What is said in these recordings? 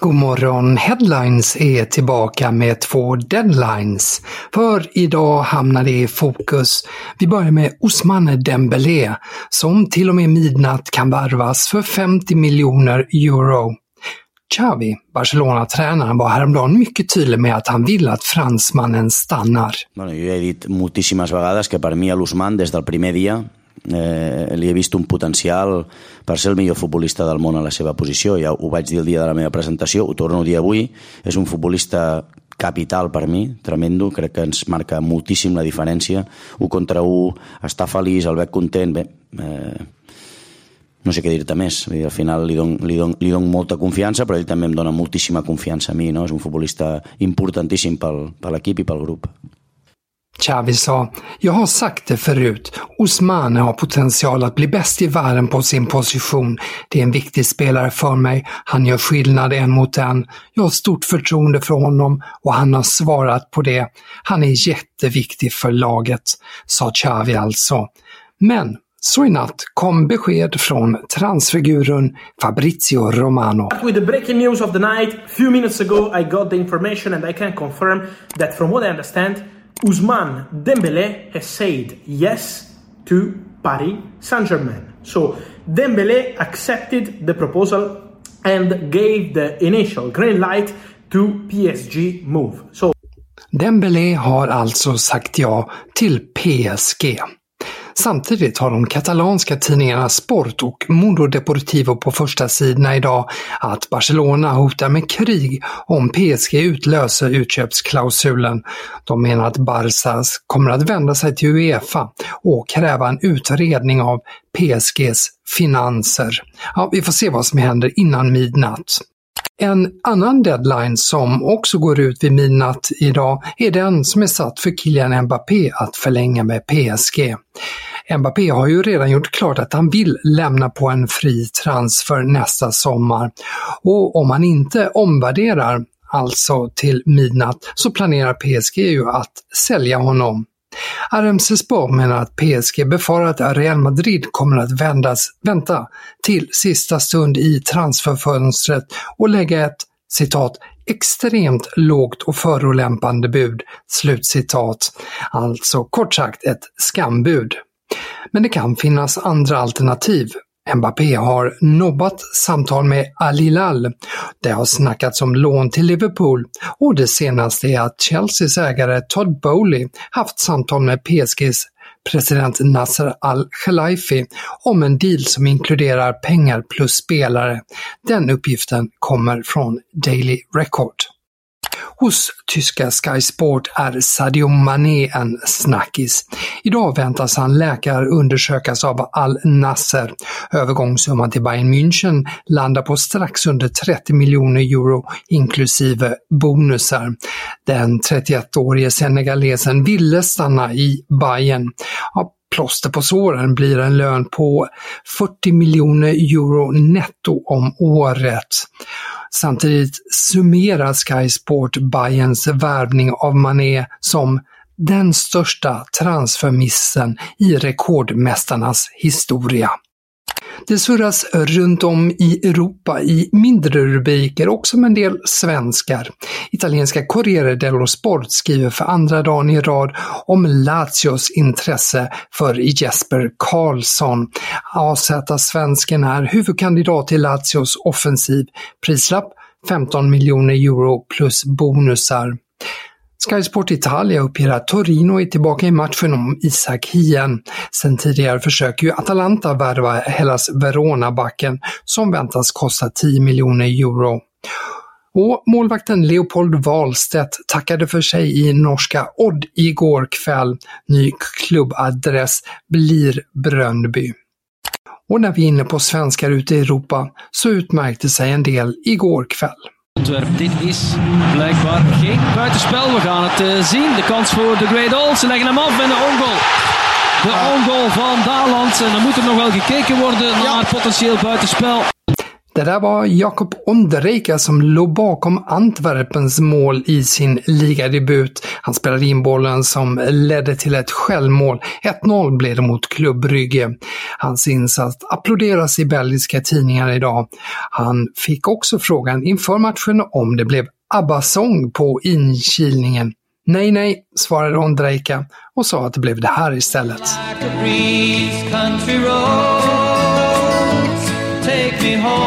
God morgon Headlines är tillbaka med två deadlines. För idag hamnar det i fokus. Vi börjar med Ousmane Dembélé som till och med midnatt kan värvas för 50 miljoner euro. Xavi, Barcelona-tränaren, var häromdagen mycket tydlig med att han vill att fransmannen stannar. Bueno, har sagt he dit moltíssimes vegades que per mi a l'Usman des del primer dia eh, li he vist un potencial per ser el millor futbolista del món a la seva posició. Ja ho vaig dir el dia de la meva presentació, ho torno a dir avui. És un futbolista capital per mi, tremendo, crec que ens marca moltíssim la diferència. Un contra un, està feliç, el veig content, bé, eh, no sé què dir-te més. Dir, al final li don, li, don, li don molta confiança, però ell també em dona moltíssima confiança a mi. No? És un futbolista importantíssim pel, per l'equip i pel grup. Xavi sa, jag har sagt det förut, Osmane har potential att bli bäst i världen på sin position. Det är en viktig spelare för mig, han gör skillnad en mot en. Jag har stort förtroende för honom och han har svarat på det. Han är jätteviktig för laget, sa Xavi alltså. Men så i natt kom besked från transfiguren Fabrizio Romano. With the breaking news of the night, few minutes ago I got the information and I can confirm that from what I understand, Ousmane Dembélé has said yes to Paris Saint-Germain. So Dembélé accepted the proposal and gave the initial green light to PSG move. So Dembélé har alltså sagt ja till PSG. Samtidigt har de katalanska tidningarna Sport och Mundo Deportivo på första sidorna idag att Barcelona hotar med krig om PSG utlöser utköpsklausulen. De menar att Barca kommer att vända sig till Uefa och kräva en utredning av PSGs finanser. Ja, vi får se vad som händer innan midnatt. En annan deadline som också går ut vid midnatt idag är den som är satt för Kylian Mbappé att förlänga med PSG. Mbappé har ju redan gjort klart att han vill lämna på en fri transfer nästa sommar. Och om han inte omvärderar, alltså till midnatt, så planerar PSG ju att sälja honom. RMC Sport menar att PSG befarar att Real Madrid kommer att vändas, vänta till sista stund i transferfönstret och lägga ett citat extremt lågt och förolämpande bud. Slutcitat. Alltså kort sagt ett skambud. Men det kan finnas andra alternativ. Mbappé har nobbat samtal med Al Hilal. Det har snackats om lån till Liverpool och det senaste är att Chelseas ägare Todd Bowley haft samtal med PSGs president Nasser Al-Khelaifi om en deal som inkluderar pengar plus spelare. Den uppgiften kommer från Daily Record. Hos tyska Sky Sport är Sadio Mané en snackis. Idag väntas han läkarundersökas av Al Nasser. Övergångssumman till Bayern München landar på strax under 30 miljoner euro inklusive bonusar. Den 31-årige senegalesen ville stanna i Bayern. Ja, plåster på såren blir en lön på 40 miljoner euro netto om året. Samtidigt summerar Sky Sport Bayerns värvning av Mané som den största transfermissen i rekordmästarnas historia. Det surras runt om i Europa i mindre rubriker, också med en del svenskar. Italienska Corriere dello Sport skriver för andra dagen i rad om Lazios intresse för Jesper Karlsson. AZ-svensken är huvudkandidat till Lazios offensiv. Prislapp 15 miljoner euro plus bonusar. Sky Sport Italia uppger att Torino är tillbaka i matchen om Isak Hien. Sen tidigare försöker ju Atalanta värva Hellas Verona-backen som väntas kosta 10 miljoner euro. Och målvakten Leopold Wahlstedt tackade för sig i norska Odd igår kväll. Ny klubbadress blir Bröndby. Och när vi är inne på svenskar ute i Europa så utmärkte sig en del igår kväll. Dit is blijkbaar geen buitenspel. We gaan het uh, zien. De kans voor de Great All. Ze leggen hem af en de ongoal. De ongoal van Daland. En dan moet er nog wel gekeken worden naar potentieel buitenspel. Det där var Jakob Ondrejka som låg bakom Antwerpens mål i sin ligadebut. Han spelade in bollen som ledde till ett självmål. 1-0 blev det mot Klubb Brygge. Hans insats applåderas i belgiska tidningar idag. Han fick också frågan inför matchen om det blev ABBA-sång på inkilningen. Nej, nej, svarade Ondrejka och sa att det blev det här istället. take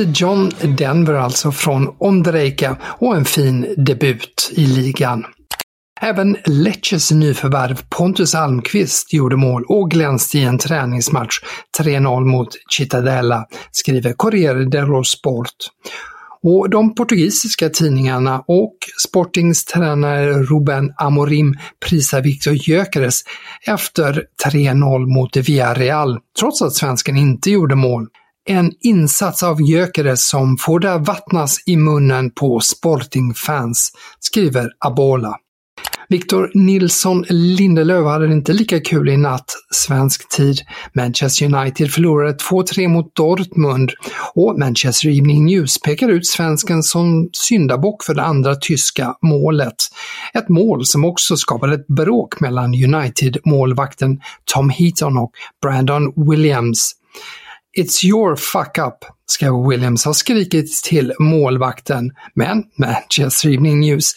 Alltså, John Denver alltså från Ondrejka och en fin debut i ligan. Även Lecces nyförvärv Pontus Almqvist gjorde mål och glänste i en träningsmatch 3-0 mot Cittadella, skriver Corriere dello Sport. Och de portugisiska tidningarna och Sportings tränare Ruben Amorim prisar Victor Gyökeres efter 3-0 mot Villarreal, trots att svensken inte gjorde mål. En insats av Gyökeres som får det vattnas i munnen på Sporting-fans, skriver Abola. Victor Nilsson Lindelöf hade det inte lika kul i natt, svensk tid. Manchester United förlorade 2-3 mot Dortmund och Manchester Evening News pekar ut svensken som syndabock för det andra tyska målet. Ett mål som också skapade ett bråk mellan United-målvakten Tom Heaton och Brandon Williams. It's your fuck up, ska Williams ha skrikit till målvakten, men Manchester Evening News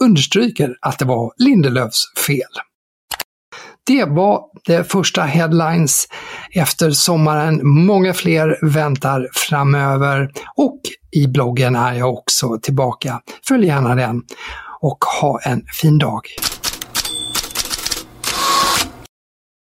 understryker att det var Lindelöfs fel. Det var de första headlines efter sommaren. Många fler väntar framöver och i bloggen är jag också tillbaka. Följ gärna den och ha en fin dag!